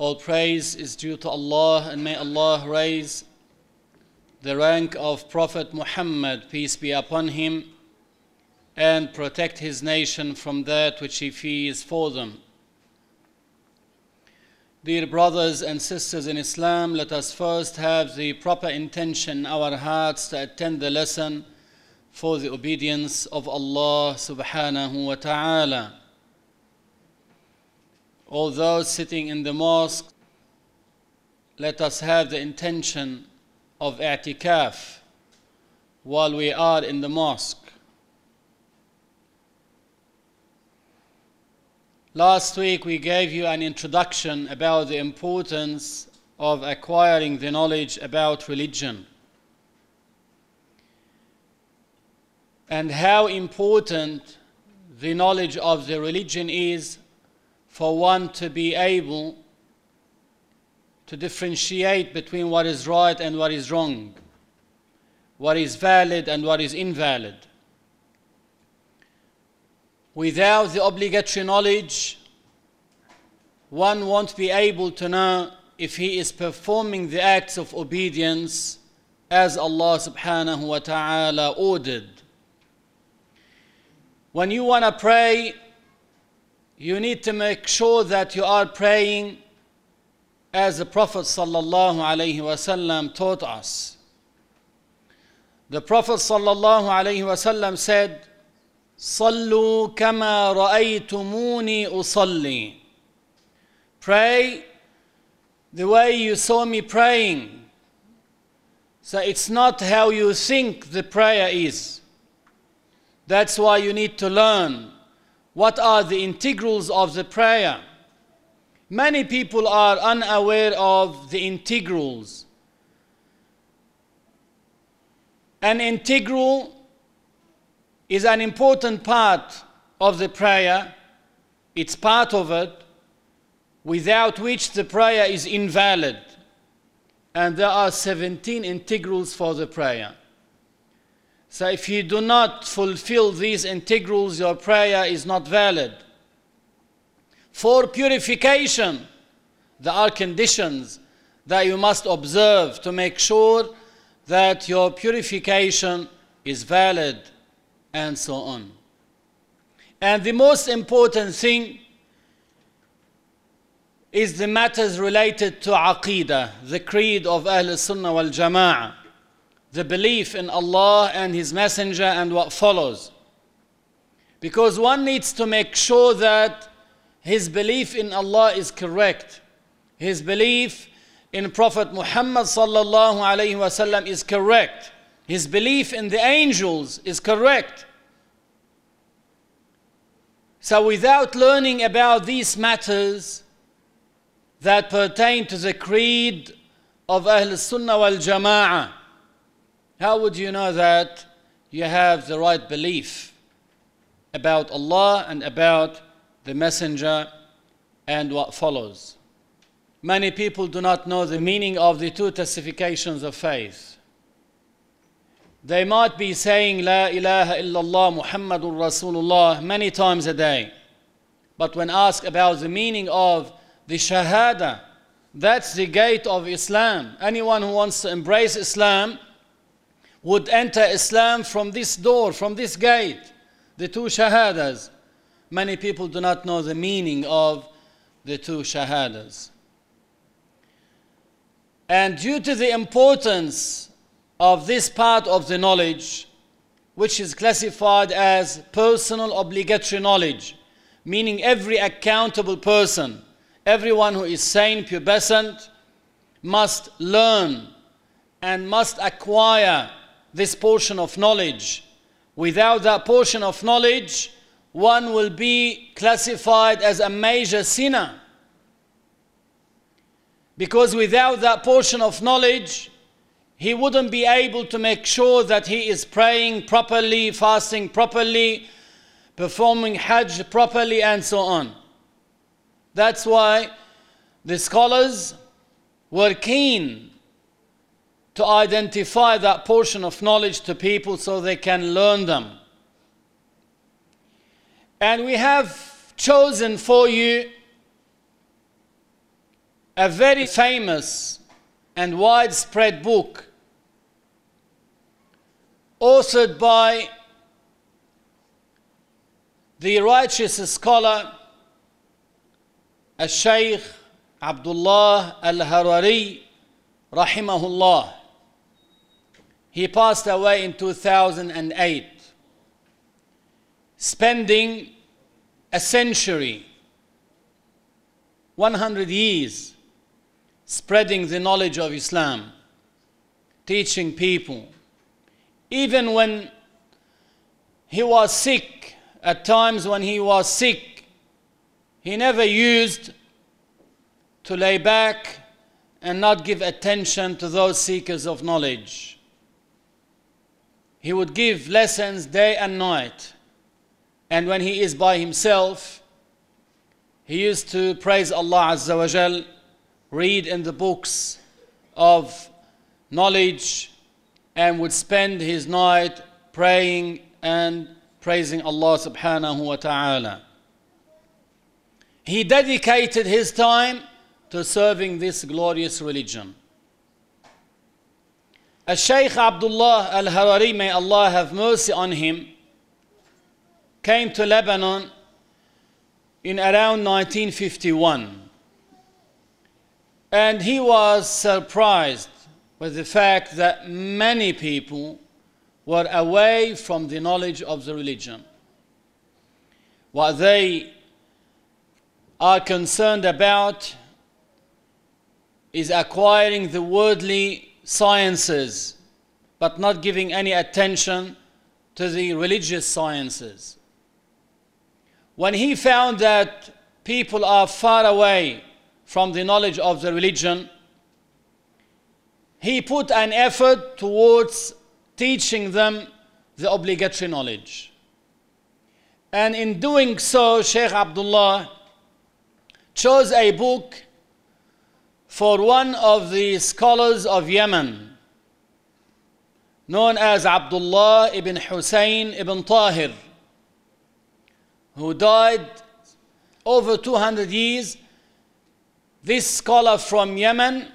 All praise is due to Allah, and may Allah raise the rank of Prophet Muhammad, peace be upon him, and protect his nation from that which he fears for them. Dear brothers and sisters in Islam, let us first have the proper intention in our hearts to attend the lesson for the obedience of Allah subhanahu wa ta'ala. All those sitting in the mosque, let us have the intention of i'tikaf while we are in the mosque. Last week we gave you an introduction about the importance of acquiring the knowledge about religion and how important the knowledge of the religion is for one to be able to differentiate between what is right and what is wrong, what is valid and what is invalid. Without the obligatory knowledge, one won't be able to know if he is performing the acts of obedience as Allah subhanahu wa ta'ala ordered. When you want to pray, you need to make sure that you are praying as the Prophet wasallam taught us. The Prophet wasallam said, "Sallu kama ra'aytumuni usalli." Pray the way you saw me praying. So it's not how you think the prayer is. That's why you need to learn what are the integrals of the prayer. Many people are unaware of the integrals. An integral is an important part of the prayer, it's part of it, without which the prayer is invalid. And there are 17 integrals for the prayer. So if you do not fulfill these integrals, your prayer is not valid. For purification, there are conditions that you must observe to make sure that your purification is valid and so on. And the most important thing is the matters related to Aqidah, the creed of Ahl Sunnah wal Jama'ah, the belief in Allah and His Messenger and what follows. Because one needs to make sure that his belief in Allah is correct. His belief in Prophet Muhammad sallallahu wasallam is correct. His belief in the angels is correct. So without learning about these matters that pertain to the creed of Ahl Sunnah wal Jama'ah, how would you know that you have the right belief about Allah and about the messenger and what follows. Many people do not know the meaning of the two testifications of faith. They might be saying La ilaha illallah Muhammadur Rasulullah many times a day. But when asked about the meaning of the Shahada, that's the gate of Islam. Anyone who wants to embrace Islam would enter Islam from this door, from this gate, the two Shahadas many people do not know the meaning of the two shahadas. And due to the importance of this part of the knowledge, which is classified as personal obligatory knowledge, meaning every accountable person, everyone who is sane, pubescent, must learn and must acquire this portion of knowledge. Without that portion of knowledge, one will be classified as a major sinner. Because without that portion of knowledge, he wouldn't be able to make sure that he is praying properly, fasting properly, performing Hajj properly, and so on. That's why the scholars were keen to identify that portion of knowledge to people so they can learn them. And we have chosen for you a very famous and widespread book authored by the righteous scholar الشيخ عبد الله الهراري رحمه الله he passed away in 2008 spending a century 100 years spreading the knowledge of Islam teaching people even when he was sick at times when he was sick he never used to lay back and not give attention to those seekers of knowledge. He would give lessons day and night. And when he is by himself, he used to praise Allah Azza wa Jal, read in the books of knowledge, and would spend his night praying and praising Allah subhanahu wa ta'ala. He dedicated his time to serving this glorious religion. Shaykh Abdullah al Harari, may Allah have mercy on him, came to Lebanon in around 1951. And he was surprised with the fact that many people were away from the knowledge of the religion. What they are concerned about is acquiring the worldly sciences, but not giving any attention to the religious sciences. When he found that people are far away from the knowledge of the religion, he put an effort towards teaching them the obligatory knowledge. And in doing so, Sheikh Abdullah chose a book for one of the scholars of Yemen, known as Abdullah ibn Hussein ibn Tahir, who died over 200 years. This scholar from Yemen,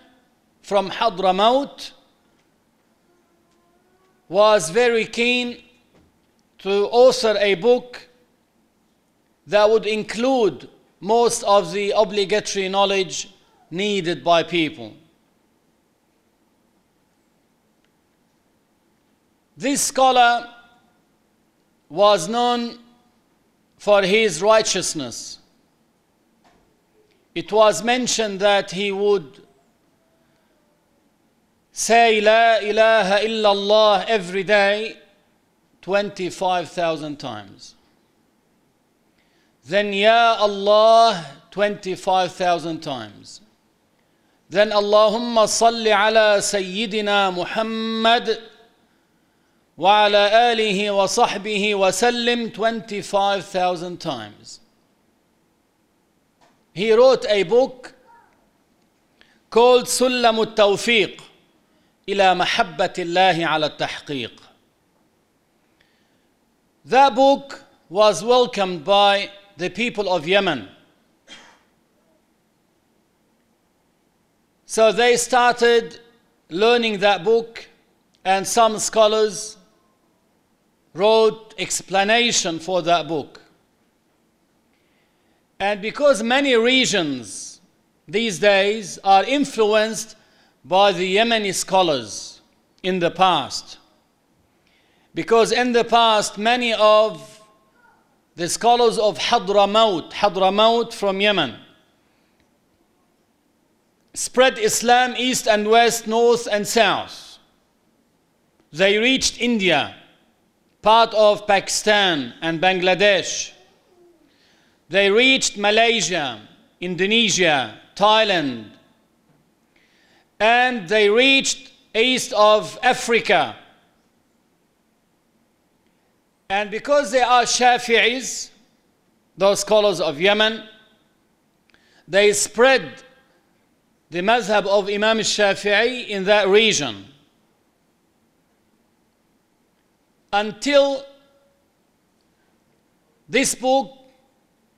from Hadramaut, was very keen to author a book that would include most of the obligatory knowledge needed by people. This scholar was known for his righteousness. It was mentioned that he would say La ilaha illallah every day 25,000 times. Then Ya Allah 25,000 times. Ala Sayyidina Muhammad wa ala alihi wa sahbihi wa sallim 25,000 times. He wrote a book called سلم التوفيق إلى محبة الله على التحقيق. That book was welcomed by the people of Yemen. So they started learning that book, and some scholars wrote explanation for that book. And because many regions these days are influenced by the Yemeni scholars in the past, because in the past many of the scholars of Hadramaut, Hadramaut from Yemen, spread Islam east and west, north and south. They reached India, part of Pakistan and Bangladesh. They reached Malaysia, Indonesia, Thailand, and they reached east of Africa. And because they are Shafi'is, those scholars of Yemen, they spread the madhab of Imam Shafi'i in that region until this book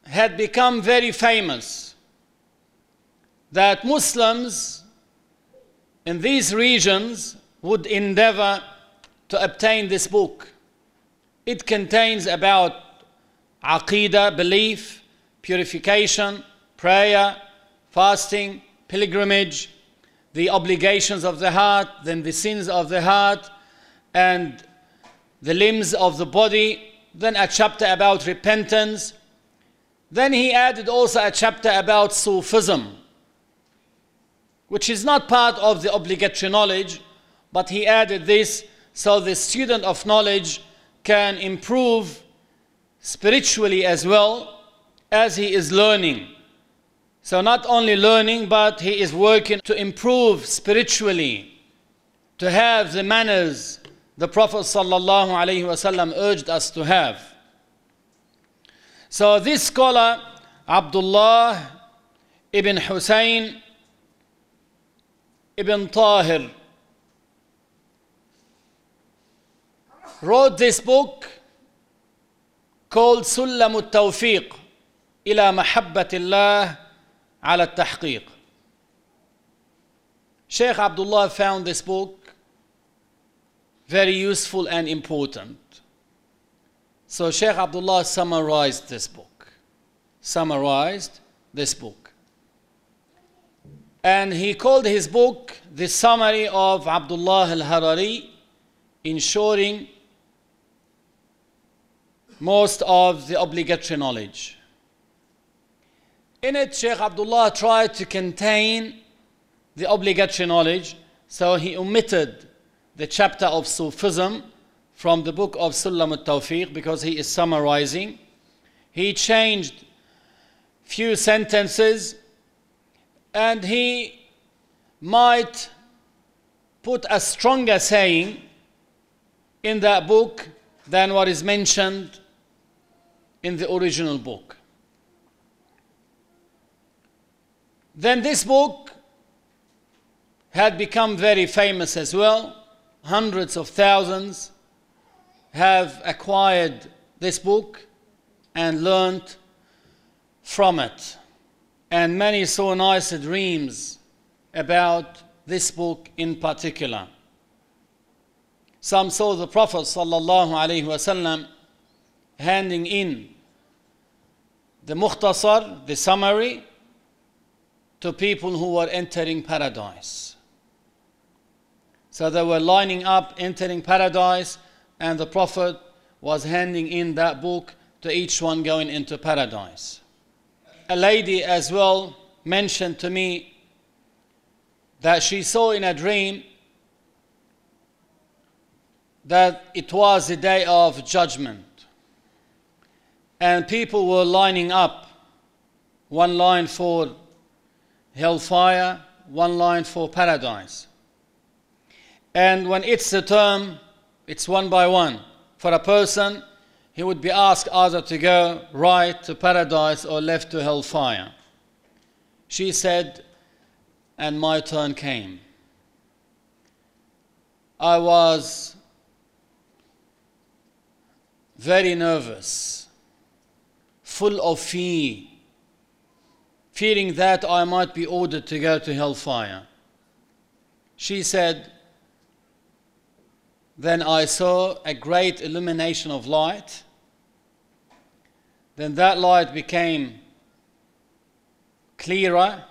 had become very famous that Muslims in these regions would endeavor to obtain this book. It contains about aqidah, belief, purification, prayer, fasting, pilgrimage, the obligations of the heart, then the sins of the heart, and the limbs of the body, then a chapter about repentance. Then he added also a chapter about Sufism, which is not part of the obligatory knowledge, but he added this so the student of knowledge can improve spiritually as well as he is learning. So, not only learning, but he is working to improve spiritually, to have the manners the Prophet ﷺ urged us to have. So, this scholar, Abdullah ibn Hussein ibn Tahir, wrote this book called Sullam al Tawfiq ila Mahabbatillah على التحقيق. Sheikh Abdullah found this book very useful and important. So Sheikh Abdullah summarized this book. Summarized this book. And he called his book the summary of Abdullah al Harari, ensuring most of the obligatory knowledge. In it, Sheikh Abdullah tried to contain the obligatory knowledge, so he omitted the chapter of Sufism from the book of Sulam al-Tawfiq because he is summarizing. He changed few sentences and he might put a stronger saying in that book than what is mentioned in the original book. Then this book had become very famous as well. Hundreds of thousands have acquired this book and learned from it. And many saw nice dreams about this book in particular. Some saw the Prophet wasallam handing in the mukhtasar, the summary, to people who were entering paradise. So they were lining up, entering paradise, and the Prophet was handing in that book to each one going into paradise. A lady as well mentioned to me that she saw in a dream that it was the day of judgment and people were lining up one line for hellfire, one line for paradise. And when it's the term, it's one by one. For a person, he would be asked either to go right to paradise or left to hellfire. She said, and my turn came. I was very nervous full of fear, fearing that I might be ordered to go to hellfire. She said, Then I saw a great illumination of light. Then that light became clearer,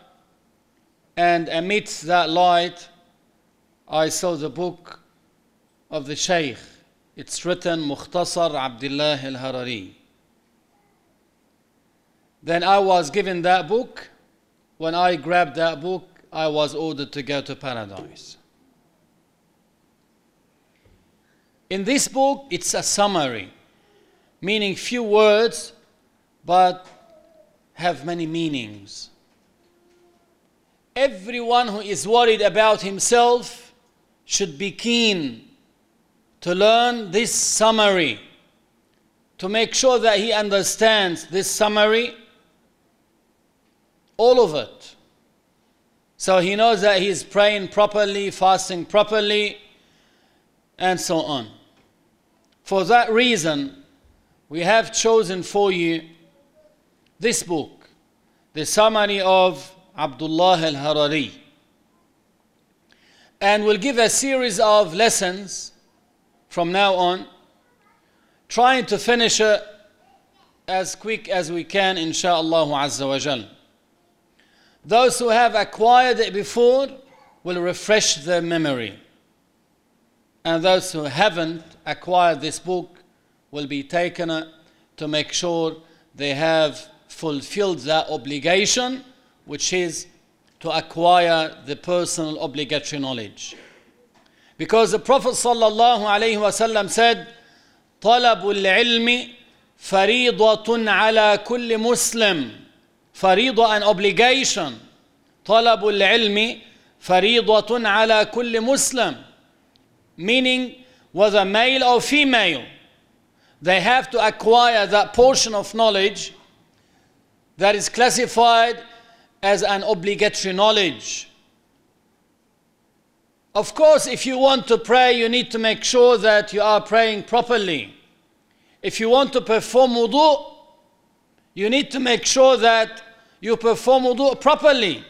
and amidst that light, I saw the book of the Shaykh. It's written Mukhtasar Abdullah al Harari. Then I was given that book. When I grabbed that book, I was ordered to go to paradise. In this book, it's a summary, meaning few words, but have many meanings. Everyone who is worried about himself should be keen to learn this summary, to make sure that he understands this summary all of it. So he knows that he's praying properly, fasting properly, and so on. For that reason, we have chosen for you this book, the summary of Abdullah al Harari. And we'll give a series of lessons from now on, trying to finish it as quick as we can, insha'Allah wa. Those who have acquired it before will refresh their memory. And those who haven't acquired this book will be taken to make sure they have fulfilled that obligation, which is to acquire the personal obligatory knowledge. Because the Prophet ﷺ said, طلب العلم فريضة على كل مسلم فريضة an obligation طلب العلم فريضة على كل مسلم meaning whether male or female they have to acquire that portion of knowledge that is classified as an obligatory knowledge. Of course, if you want to pray, you need to make sure that you are praying properly. If you want to perform wudu, you need to make sure that you perform wudu properly.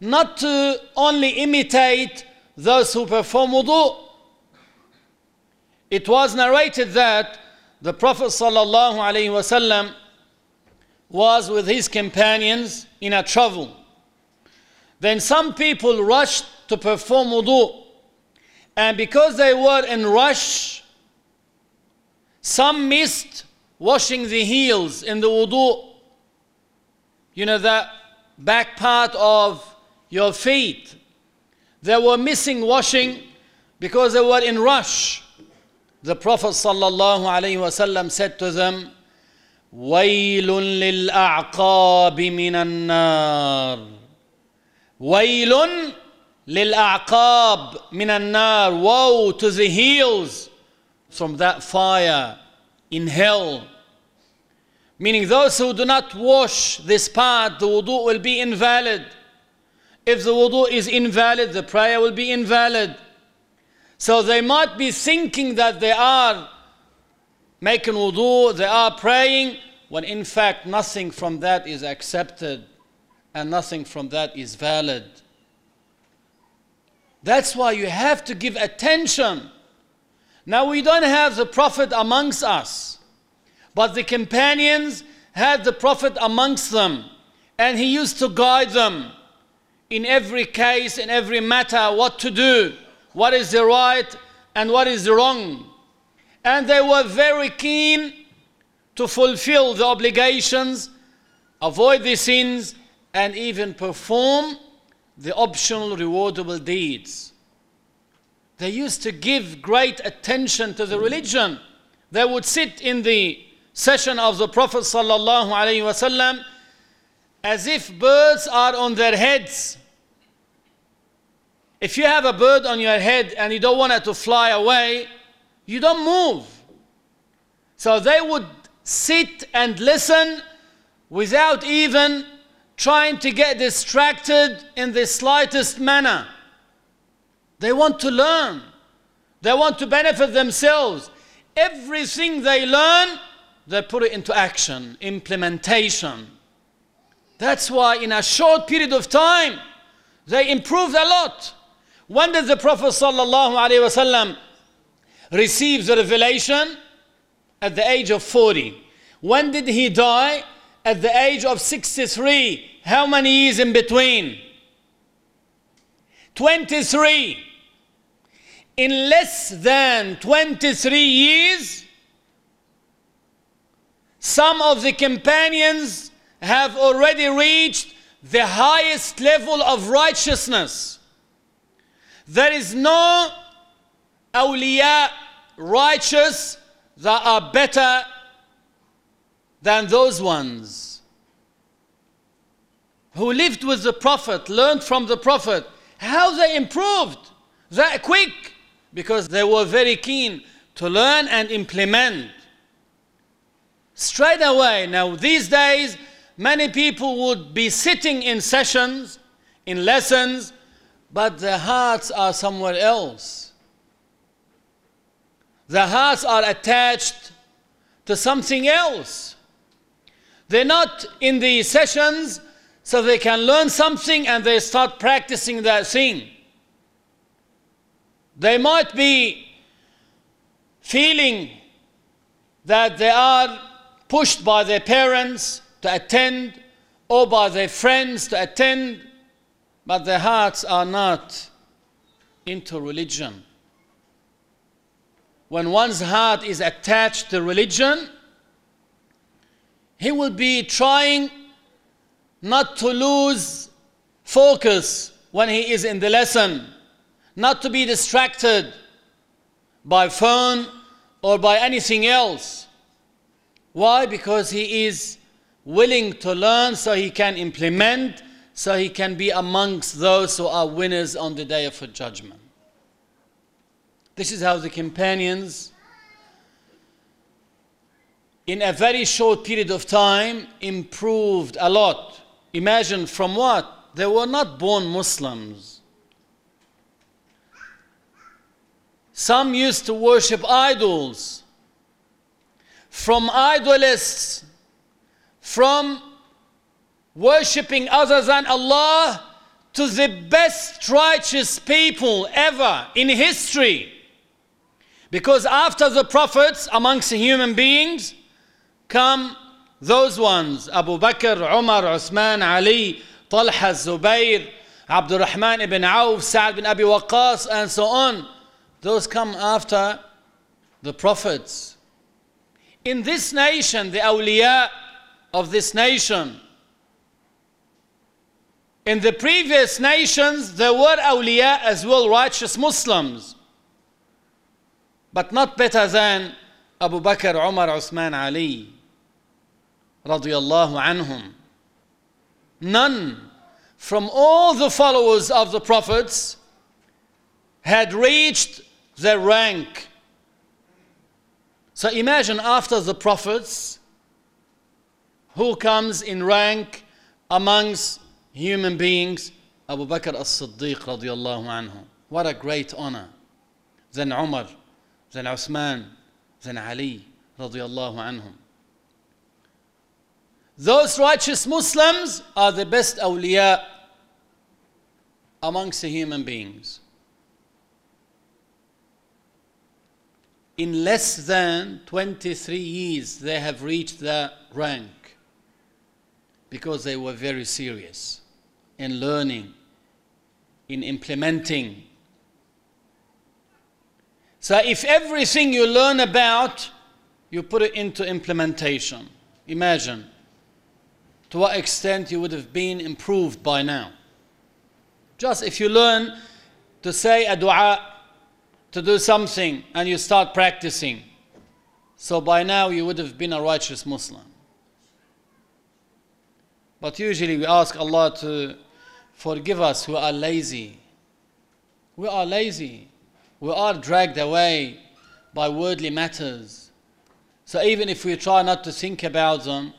Not to only imitate those who perform wudu. It was narrated that the Prophet ﷺ was with his companions in a travel. Then some people rushed to perform wudu. And because they were in rush, some missed washing the heels in the wudu You know, the back part of your feet. They were missing washing because they were in rush. The Prophet ﷺ said to them, ويل للأعقاب من النار ويل للأعقاب من النار Woe to the heels from that fire in hell. Meaning those who do not wash this part, the wudu will be invalid. If the wudu is invalid, the prayer will be invalid. So they might be thinking that they are making wudu, they are praying, when in fact nothing from that is accepted and nothing from that is valid. That's why you have to give attention. Now we don't have the Prophet amongst us, but the companions had the Prophet amongst them, and he used to guide them in every case, in every matter, what to do, what is the right and what is the wrong. And they were very keen to fulfill the obligations, avoid the sins, and even perform the optional rewardable deeds. They used to give great attention to the religion. They would sit in the session of the Prophet ﷺ as if birds are on their heads. If you have a bird on your head and you don't want it to fly away, you don't move. So they would sit and listen without even trying to get distracted in the slightest manner. They want to learn, they want to benefit themselves. Everything they learn, they put it into action, implementation. That's why, in a short period of time, they improved a lot. When did the Prophet ﷺ receive the revelation? At the age of 40. When did he die? At the age of 63. How many years in between? 23. In less than 23 years, some of the companions have already reached the highest level of righteousness. There is no awliya righteous that are better than those ones who lived with the Prophet, learned from the Prophet. How they improved that quick because they were very keen to learn and implement. Straight away, now these days, many people would be sitting in sessions, in lessons, but their hearts are somewhere else. Their hearts are attached to something else. They're not in the sessions so they can learn something and they start practicing that thing. They might be feeling that they are pushed by their parents to attend or by their friends to attend, but their hearts are not into religion. When one's heart is attached to religion, he will be trying not to lose focus when he is in the lesson, not to be distracted by phone or by anything else. Why? Because he is willing to learn so he can implement, so he can be amongst those who are winners on the day of judgment. This is how the companions, in a very short period of time, improved a lot. Imagine from what? They were not born Muslims. Some used to worship idols. From idolists, from worshipping other than Allah to the best righteous people ever in history. Because after the prophets amongst human beings come those ones Abu Bakr, Umar, Uthman, Ali, Talha, Zubayr, Abdul Rahman ibn Auf, Sa'd bin Abi Waqqas, and so on. Those come after the prophets. In this nation, the awliya of this nation, in the previous nations, there were awliya as well, righteous Muslims, but not better than Abu Bakr, Umar, Uthman, Ali, radiallahu anhum. None from all the followers of the prophets had reached their rank. So imagine after the prophets, who comes in rank amongst human beings? Abu Bakr as-Siddiq radiallahu anhu. What a great honor. Then Umar, then Uthman, then Ali radiallahu anhum. Those righteous Muslims are the best awliya amongst the human beings. In less than 23 years, they have reached that rank because they were very serious in learning, in implementing. So, if everything you learn about, you put it into implementation, imagine to what extent you would have been improved by now. Just if you learn to say a dua, to do something, and you start practicing, so by now you would have been a righteous Muslim. But usually we ask Allah to forgive us who are lazy. We are lazy. We are dragged away by worldly matters. So even if we try not to think about them,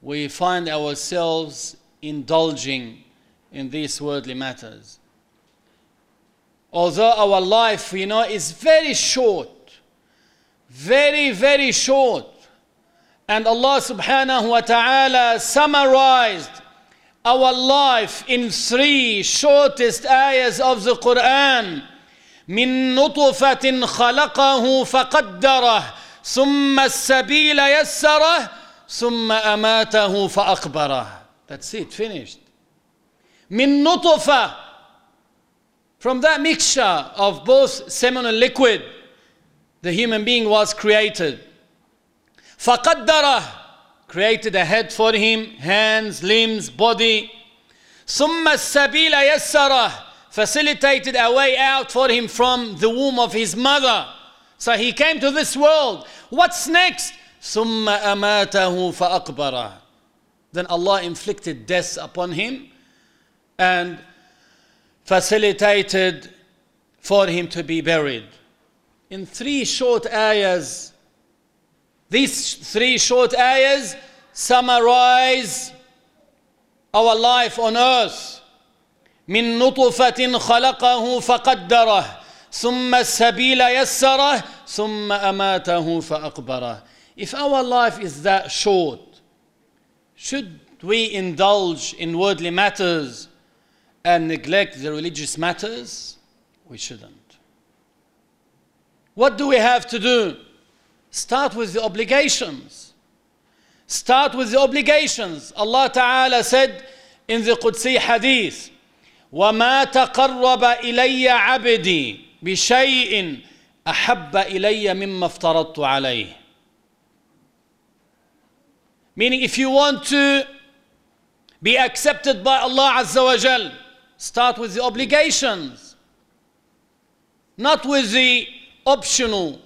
we find ourselves indulging in these worldly matters Although our life, you know, is very short, very, very short. And Allah subhanahu wa ta'ala summarized our life in three shortest ayahs of the Quran. من نطفة خلقه فقدره ثم السبيل يسره ثم أماته فأقبره That's it, finished. من نطفة From that mixture of both semen and liquid, the human being was created. فقدره Created a head for him, hands, limbs, body. ثم السبيل يسره Facilitated a way out for him from the womb of his mother. So he came to this world. What's next? ثم أماته فأقبره Then Allah inflicted death upon him and facilitated for him to be buried. In three short ayahs, these three short ayahs summarize our life on earth. من نطفة خلقه فقدره ثم السبيل يسره ثم أماته فأقبره if our life is that short, should do we indulge in worldly matters and neglect the religious matters? We shouldn't. What do we have to do? Start with the obligations. Start with the obligations. Allah Ta'ala said in the Qudsi hadith, وما تقرب إلي عبدي بشيء أحب إلي مما افترضت عليه. Meaning, if you want to be accepted by Allah Azza wa Jal, start with the obligations, not with the optional,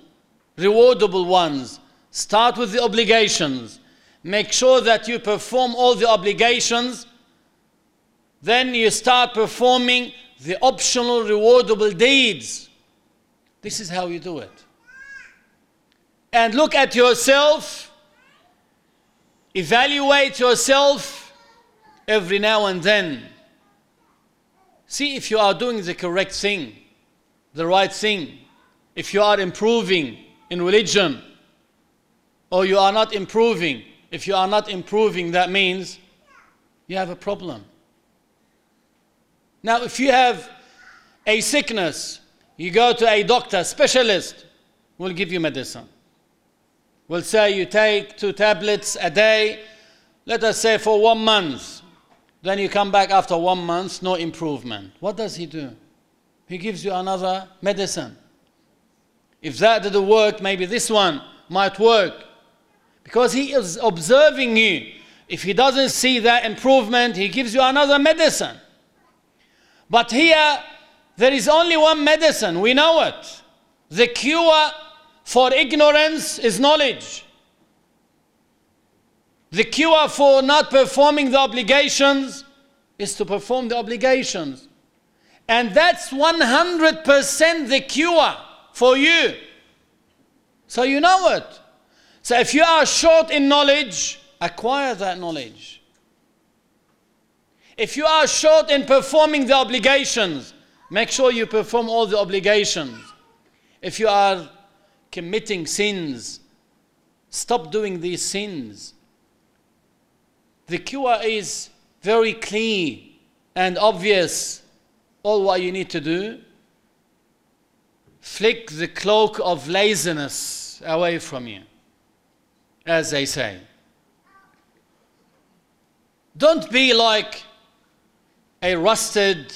rewardable ones. Start with the obligations. Make sure that you perform all the obligations. Then you start performing the optional, rewardable deeds. This is how you do it. And look at yourself, evaluate yourself every now and then. See if you are doing the correct thing, the right thing if you are improving in religion or you are not improving, if you are not improving, that means you have a problem. Now, if you have a sickness, you go to a doctor, specialist, will give you medicine. Will say you take two tablets a day, let us say for one month. Then you come back after one month, no improvement. What does he do? He gives you another medicine. If that didn't work, maybe this one might work. Because he is observing you. If he doesn't see that improvement, he gives you another medicine. But here, there is only one medicine. We know it. The cure for ignorance is knowledge. The cure for not performing the obligations is to perform the obligations. And that's 100% the cure for you. So you know it. So if you are short in knowledge, acquire that knowledge. If you are short in performing the obligations, make sure you perform all the obligations. If you are committing sins, stop doing these sins. The cure is very clear and obvious. All what you need to do flick the cloak of laziness away from you, as they say. Don't be like a rusted,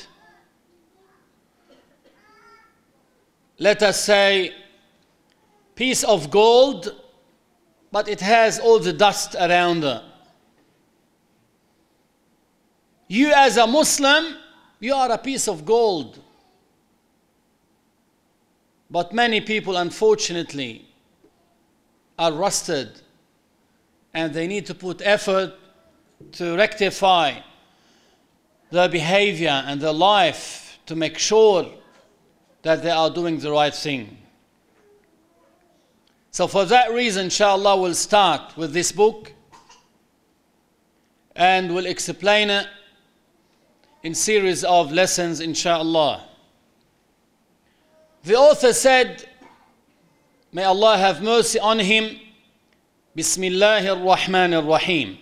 let us say, piece of gold, but it has all the dust around it. You, as a Muslim, you are a piece of gold. But many people, unfortunately, are rusted and they need to put effort to rectify their behavior and their life to make sure that they are doing the right thing. So, for that reason, inshallah, we'll start with this book and we'll explain it in series of lessons, inshallah. The author said, May Allah have mercy on him, Bismillahir Rahmanir Rahim,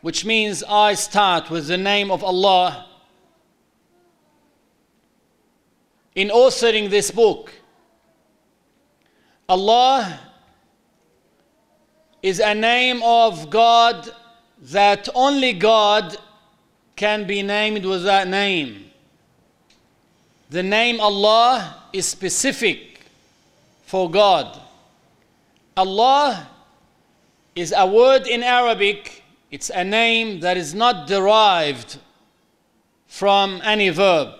which means I start with the name of Allah. In authoring this book, Allah is a name of God that only God can be named with that name. The name Allah is specific for God. Allah is a word in Arabic, it's a name that is not derived from any verb.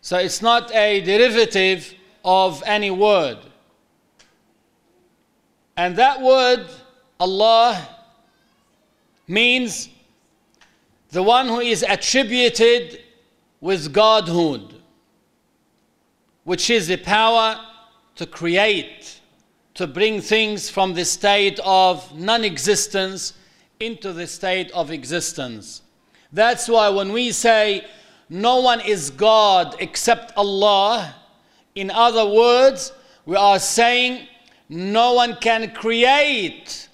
So it's not a derivative of any word. And that word, Allah, means the one who is attributed with Godhood which is the power to create, to bring things from the state of non existence into the state of existence. That's why when we say no one is God except Allah, in other words, we are saying no one can create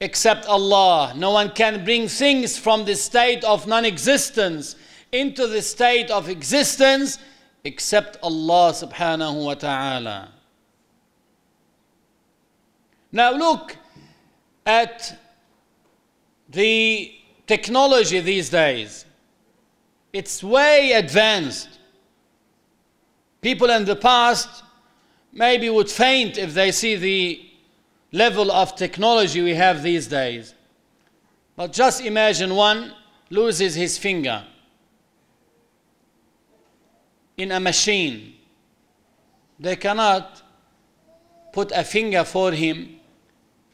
except Allah. No one can bring things from the state of non existence into the state of existence except Allah subhanahu wa ta'ala. Now look at the technology these days. It's way advanced. People in the past maybe would faint if they see the level of technology we have these days. But just imagine one loses his finger in a machine. They cannot put a finger for him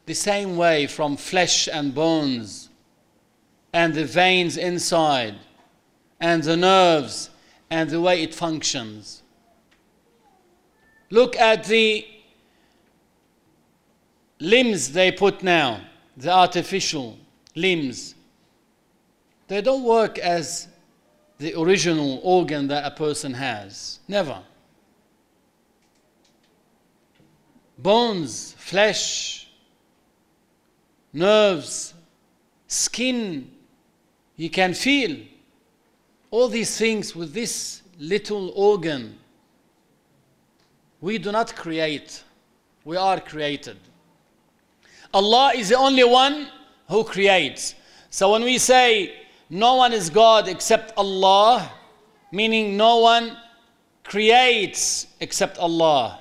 the same way from flesh and bones and the veins inside and the nerves and the way it functions. Look at the limbs they put now, the artificial limbs. They don't work as the original organ that a person has. Never. Bones, flesh, nerves, skin, you can feel all these things with this little organ. We do not create, we are created. Allah is the only one who creates. So when we say no one is God except Allah, meaning no one creates except Allah.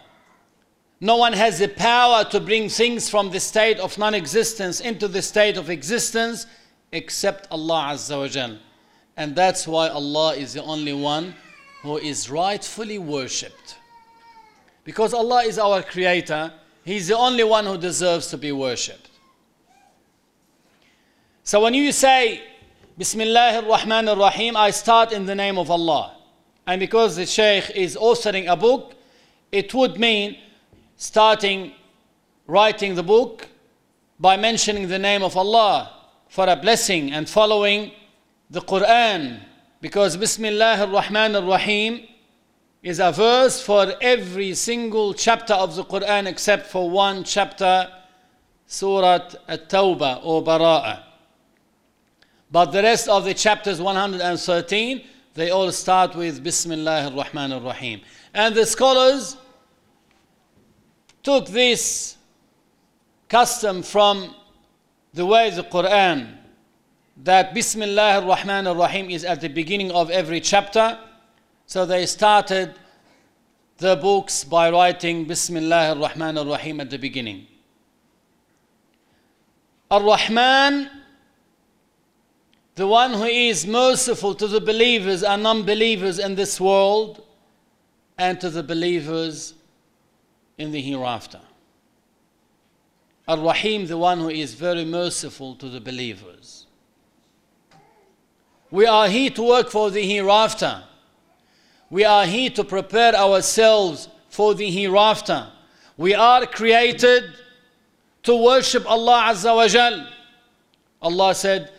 No one has the power to bring things from the state of non existence into the state of existence except Allah Azza wa Jal. And that's why Allah is the only one who is rightfully worshipped. Because Allah is our creator, He's the only one who deserves to be worshipped. So when you say Bismillah ar-Rahman ar-Rahim, I start in the name of Allah. And because the Shaykh is authoring a book, it would mean starting writing the book by mentioning the name of Allah for a blessing and following the Quran. Because Bismillah ar-Rahman ar-Rahim is a verse for every single chapter of the Quran except for one chapter, Surah At-Tawbah or Bara'ah. But the rest of the chapters 113, they all start with Bismillah ar-Rahman ar-Rahim. And the scholars took this custom from the way the Quran that Bismillah ar-Rahman ar-Rahim is at the beginning of every chapter so they started the books by writing Bismillah ar-Rahman ar-Rahim at the beginning. Ar-Rahman, the one who is merciful to the believers and non-believers in this world and to the believers in the hereafter. Ar-Rahim, the one who is very merciful to the believers. We are here to work for the hereafter. We are here to prepare ourselves for the hereafter. We are created to worship Allah Azza wa Jal. Allah said,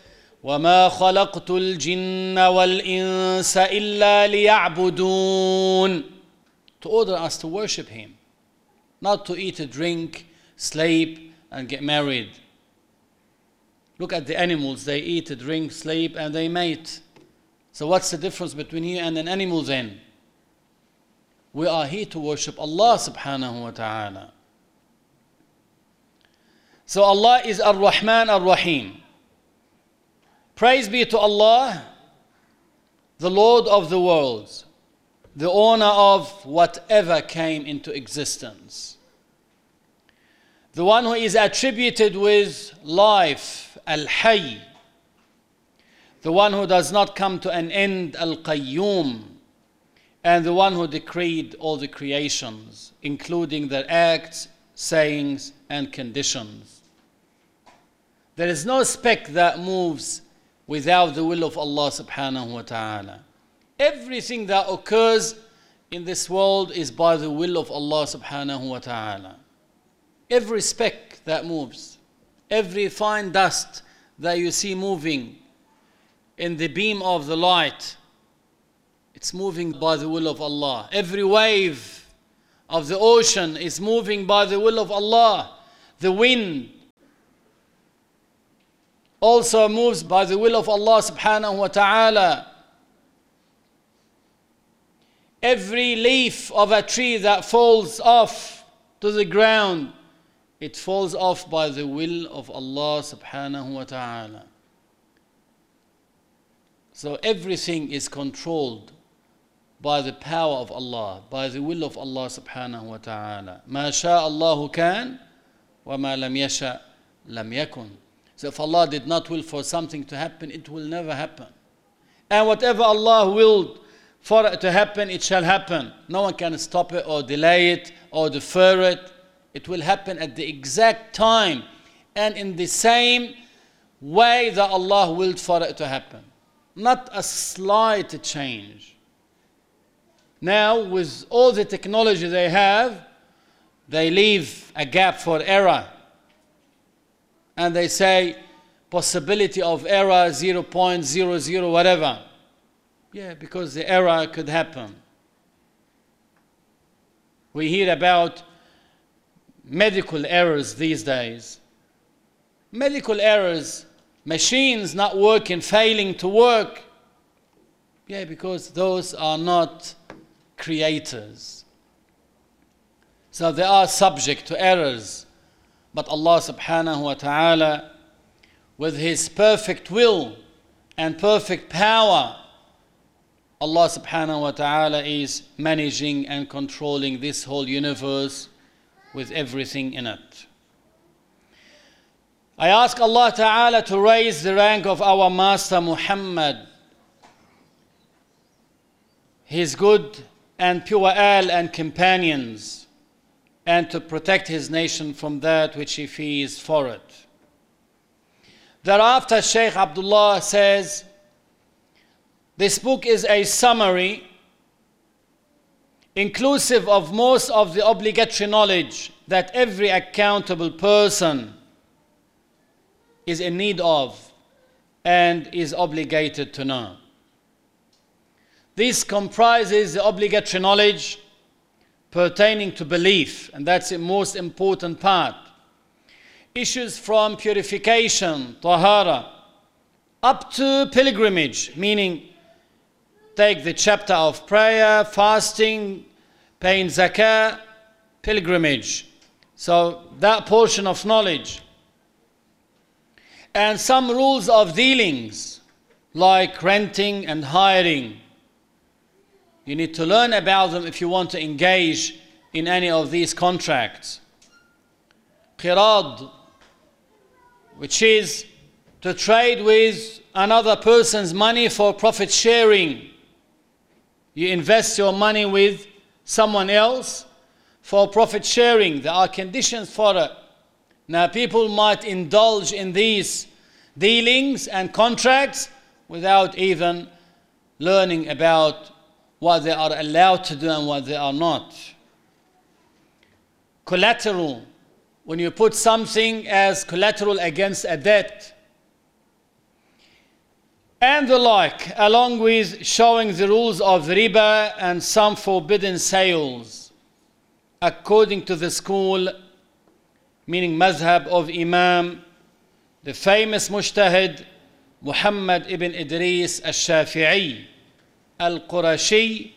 وما خلقت الجن والإنس إلا ليعبدون to order us to worship Him, not to eat, drink, sleep, and get married. Look at the animals, they eat, drink, sleep, and they mate. So, what's the difference between you and an animal then? We are here to worship Allah subhanahu wa ta'ala. So, Allah is Ar Rahman Ar Rahim. Praise be to Allah, the Lord of the worlds, the owner of whatever came into existence. The one who is attributed with life, Al Hayy the one who does not come to an end, Al Qayyum, and the one who decreed all the creations, including their acts, sayings, and conditions. There is no speck that moves without the will of Allah subhanahu wa ta'ala. Everything that occurs in this world is by the will of Allah subhanahu wa ta'ala. Every speck that moves, every fine dust that you see moving, in the beam of the light. It's moving by the will of Allah. Every wave of the ocean is moving by the will of Allah. The wind, also moves by the will of Allah subhanahu wa ta'ala. Every leaf of a tree that falls off to the ground, it falls off by the will of Allah subhanahu wa ta'ala. So everything is controlled by the power of Allah, by the will of Allah subhanahu wa ta'ala. ما شاء الله كان وما لم يشاء لم يكن. So if Allah did not will for something to happen, it will never happen. And whatever Allah willed for it to happen, it shall happen. No one can stop it or delay it or defer it. It will happen at the exact time and in the same way that Allah willed for it to happen. Not a slight change. Now, with all the technology they have, they leave a gap for error. And they say possibility of error 0.00 whatever. Yeah, because the error could happen. We hear about medical errors these days. Medical errors, machines not working, failing to work. Yeah, because those are not creators. So they are subject to errors. But Allah subhanahu wa ta'ala, with His perfect will and perfect power, Allah subhanahu wa ta'ala is managing and controlling this whole universe with everything in it. I ask Allah ta'ala to raise the rank of our Master Muhammad, his good and pure al and companions, and to protect his nation from that which he fears for it. Thereafter, Shaykh Abdullah says, This book is a summary inclusive of most of the obligatory knowledge that every accountable person is in need of and is obligated to know. This comprises the obligatory knowledge pertaining to belief, and that's the most important part. Issues from purification, tahara, up to pilgrimage, meaning take the chapter of prayer, fasting, paying zakah, pilgrimage. So that portion of knowledge. And some rules of dealings, like renting and hiring. You need to learn about them if you want to engage in any of these contracts. Qirad, which is to trade with another person's money for profit sharing. You invest your money with someone else for profit sharing. There are conditions for it. Now, people might indulge in these dealings and contracts without even learning about what they are allowed to do and what they are not. Collateral, when you put something as collateral against a debt, and the like, along with showing the rules of riba and some forbidden sales, according to the school, meaning mazhab of Imam, the famous mujtahid Muhammad ibn Idris al-Shafi'i, al-Qurashi,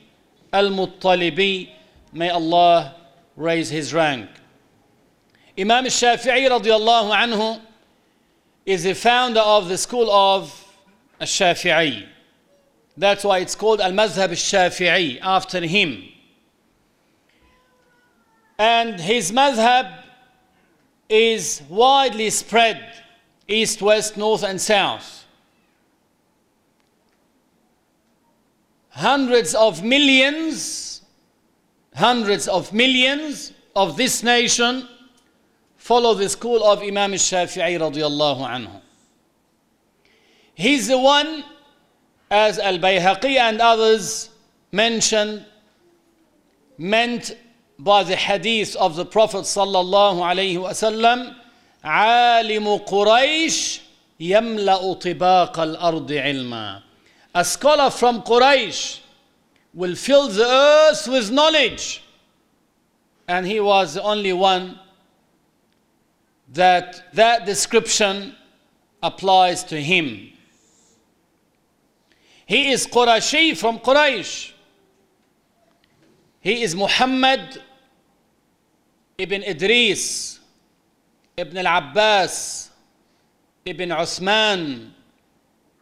al-Muttalibi, may Allah raise his rank. Imam al-Shafi'i radiallahu anhu is the founder of the school of al-Shafi'i. That's why it's called al-Mazhab al-Shafi'i, after him. And his mazhab is widely spread east, west, north, and south. Hundreds of millions, hundreds of millions of this nation follow the school of Imam al-Shafi'i radiallahu anhu. He's the one, as Al Bayhaqi and others mentioned, meant by the hadith of the Prophet sallallahu alaihi wasallam, عالم قريش يملأ طباق الأرض علما. A scholar from Quraysh will fill the earth with knowledge. And he was the only one that that description applies to him. He is Qurashi from Quraysh. He is Muhammad ibn Idris, ibn al-Abbas, ibn Uthman,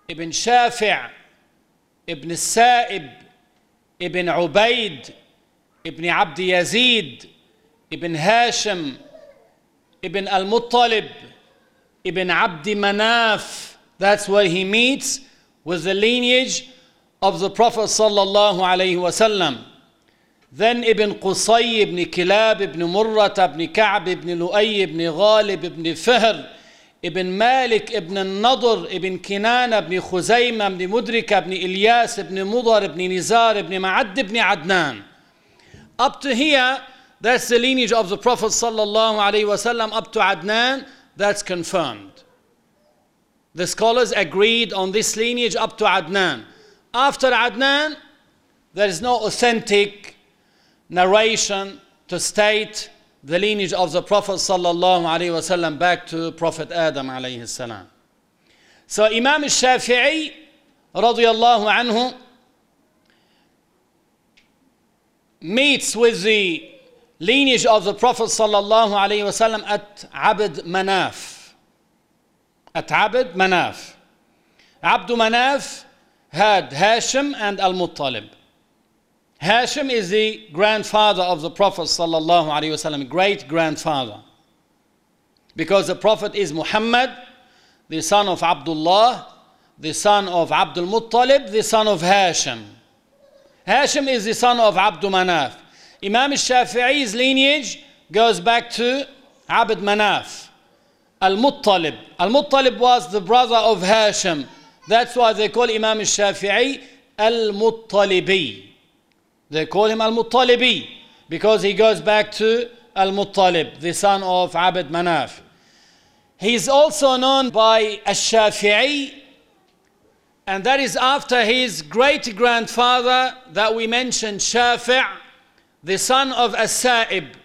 ibn Shafi' ibn Sa'ib, ibn Ubaid, ibn Abd Yazid, ibn Hashim, ibn al-Muttalib, ibn Abd Manaf. That's where he meets with the lineage of the Prophet sallallahu alaihi wasallam. Then Ibn Qusay, Ibn Kilab, Ibn Murrat, Ibn Ka'b, Ibn Lu'ay, Ibn Ghalib, Ibn Fihr, Ibn Malik, Ibn Nadr, Ibn Kinana, Ibn Khuzayma, Ibn Mudrika, Ibn Ilyas, Ibn Mudar, Ibn Nizar, Ibn Ma'ad, Ibn Adnan. Up to here, that's the lineage of the Prophet sallallahu alaihi wasallam. Up to Adnan, that's confirmed. The scholars agreed on this lineage up to Adnan. After Adnan, there is no authentic narration to state the lineage of the Prophet wasallam back to Prophet Adam alayhi salam. So Imam al-Shafi'i radiyallahu anhu meets with the lineage of the Prophet sallallahu wasallam at Abd Manaf. At Abd Manaf. Abd Manaf had Hashim and Al-Muttalib. Hashim is the grandfather of the Prophet sallallahu alaihi wasallam, great grandfather. Because the Prophet is Muhammad, the son of Abdullah, the son of Abdul Muttalib, the son of Hashim. Hashim is the son of Abdul Manaf. Imam Shafi'i's lineage goes back to Abd Manaf. Al-Muttalib. Al-Muttalib was the brother of Hashim. That's why they call Imam Shafi'i Al-Muttalibi. They call him Al-Muttalibi because he goes back to Al-Muttalib, the son of Abd Manaf. He is also known by Al-Shafi'i and that is after his great grandfather that we mentioned, Shafi', the son of As-Sa'ib.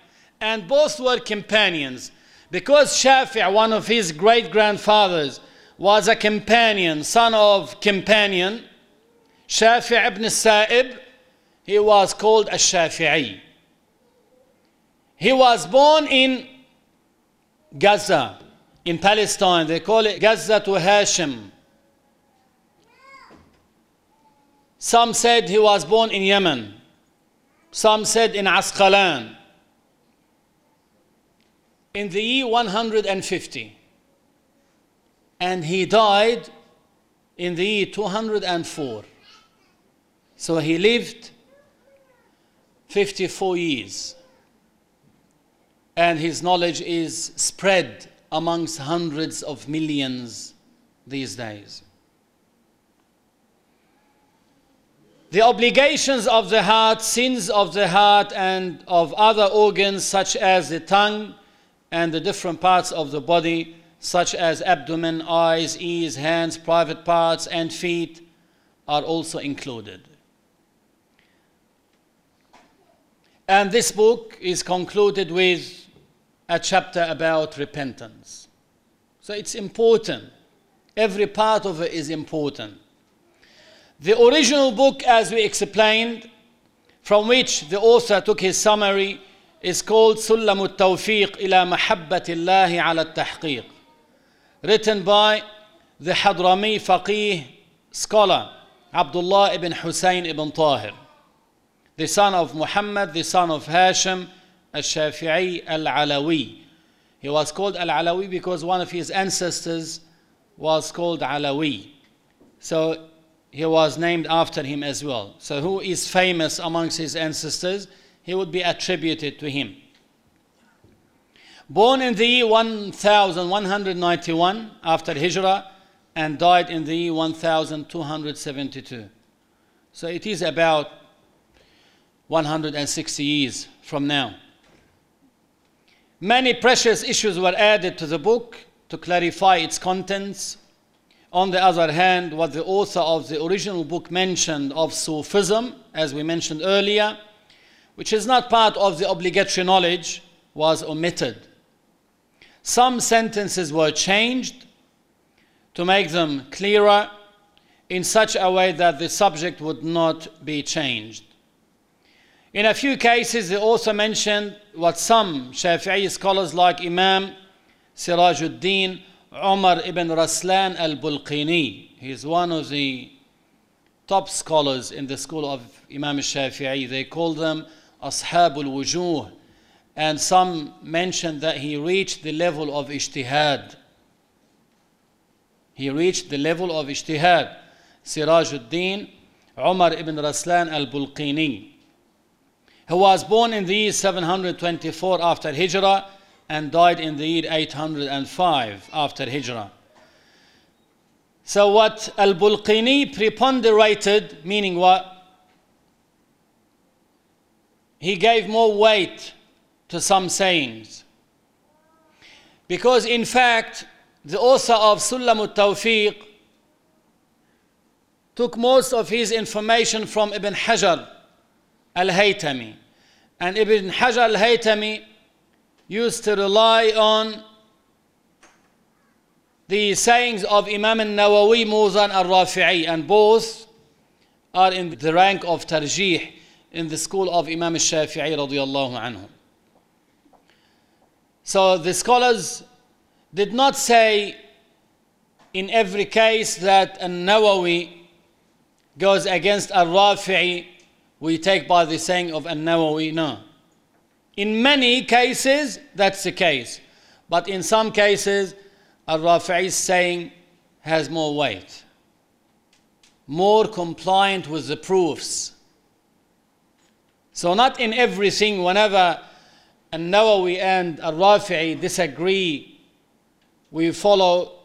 And both were companions. Because Shafi', one of his great grandfathers, was a companion, son of companion, Shafi' ibn Sa'ib, he was called a Shafi'i. He was born in Gaza, in Palestine. They call it Gaza to Hashem. Some said he was born in Yemen. Some said in Asqalan. In the year 150. And he died in the year 204. So he lived 54 years. And his knowledge is spread amongst hundreds of millions these days. The obligations of the heart, sins of the heart, and of other organs such as the tongue and the different parts of the body, such as abdomen, eyes, ears, hands, private parts, and feet, are also included. And this book is concluded with a chapter about repentance. So it's important. Every part of it is important. The original book, as we explained, from which the author took his summary, is called سلم التوفيق إلى محبة الله على التحقيق, written by the Hadrami faqih scholar Abdullah ibn Hussein ibn Tahir, the son of Muhammad, the son of Hashim al-Shafi'i al-Alawi. He was called al-Alawi because one of his ancestors was called Alawi. So he was named after him as well. So, who is famous amongst his ancestors? He would be attributed to him. Born in the year 1191 after Hijrah and died in the year 1272. So, it is about 160 years from now. Many precious issues were added to the book to clarify its contents on the other hand, what the author of the original book mentioned of Sufism, as we mentioned earlier, which is not part of the obligatory knowledge, was omitted. Some sentences were changed to make them clearer in such a way that the subject would not be changed. In a few cases, they also mentioned what some Shafi'i scholars like Imam Sirajuddin Umar ibn Raslan al Bulqini, he is one of the top scholars in the school of Imam Shafi'i. They call them Ashabul Wujuh. And some mention that he reached the level of ijtihad. He reached the level of ijtihad. Sirajuddin Umar ibn Raslan al Bulqini, who was born in the year 724 after Hijrah and died in the year 805 after Hijrah. So, what Al Bulqini preponderated, meaning what? He gave more weight to some sayings. Because, in fact, the author of Sulam al Tawfiq took most of his information from Ibn Hajar al Haytami. And Ibn Hajar al Haytami used to rely on the sayings of Imam al Nawawi, Muzan al Rafi'i, and both are in the rank of tarjih in the school of Imam al Shafi'i radiallahu anhu. So the scholars did not say in every case that al Nawawi goes against Al Rafi'i, we take by the saying of An-Nawawi, No. In many cases, that's the case. But in some cases, Al Rafi'i's saying has more weight, more compliant with the proofs. So, not in everything, whenever An-Nawawi and Al Rafi'i disagree, we follow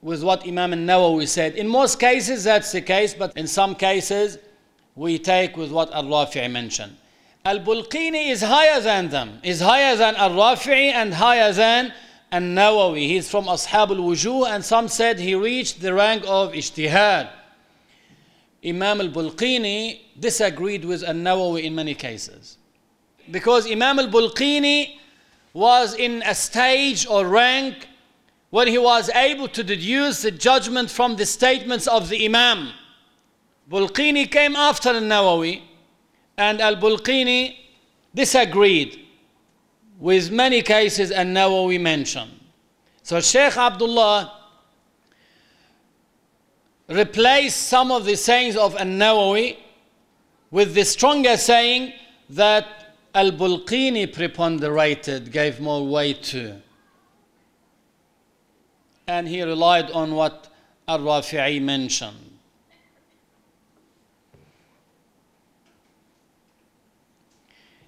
with what Imam al-Nawawi said. In most cases, that's the case, but in some cases, we take with what Al-Rafi'i mentioned. Al-Bulqini is higher than them, is higher than Al-Rafi'i and higher than Al-Nawawi. He's from Ashab al-Wujuh and some said he reached the rank of Ijtihad. Imam al-Bulqini disagreed with Al-Nawawi in many cases. Because Imam al-Bulqini was in a stage or rank when he was able to deduce the judgment from the statements of the Imam. Bulqini came after Al Nawawi, and Al Bulqini disagreed with many cases Al Nawawi mentioned. So Sheikh Abdullah replaced some of the sayings of Al Nawawi with the stronger saying that Al Bulqini preponderated, gave more weight to and he relied on what Al Rafi'i mentioned.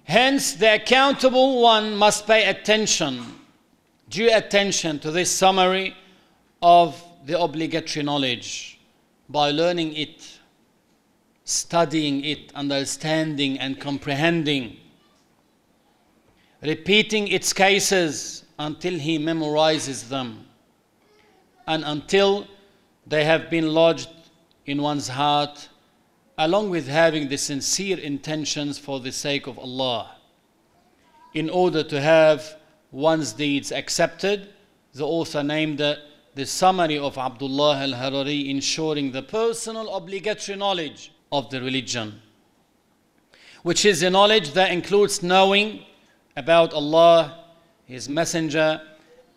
Hence, the accountable one must pay attention, due attention to this summary of the obligatory knowledge by learning it, studying it, understanding and comprehending, repeating its cases until he memorizes them and until they have been lodged in one's heart, along with having the sincere intentions for the sake of Allah. In order to have one's deeds accepted, the author named the, the summary of Abdullah al Harari ensuring the personal obligatory knowledge of the religion, which is a knowledge that includes knowing about Allah, His Messenger,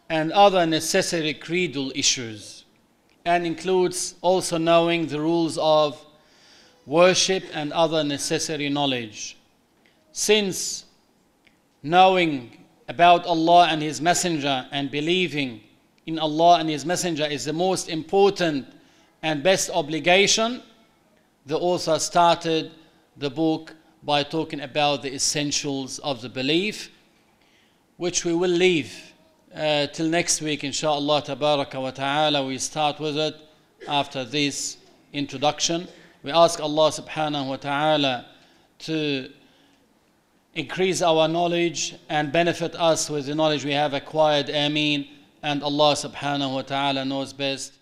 and other necessary creedal issues, and includes also knowing the rules of worship and other necessary knowledge. Since knowing about Allah and His Messenger and believing in Allah and His Messenger is the most important and best obligation, the author started the book by talking about the essentials of the belief, which we will leave uh, till next week, inshallah, tabaraka wa ta'ala, we start with it after this introduction. We ask Allah subhanahu wa ta'ala to increase our knowledge and benefit us with the knowledge we have acquired. Ameen. And Allah subhanahu wa ta'ala knows best.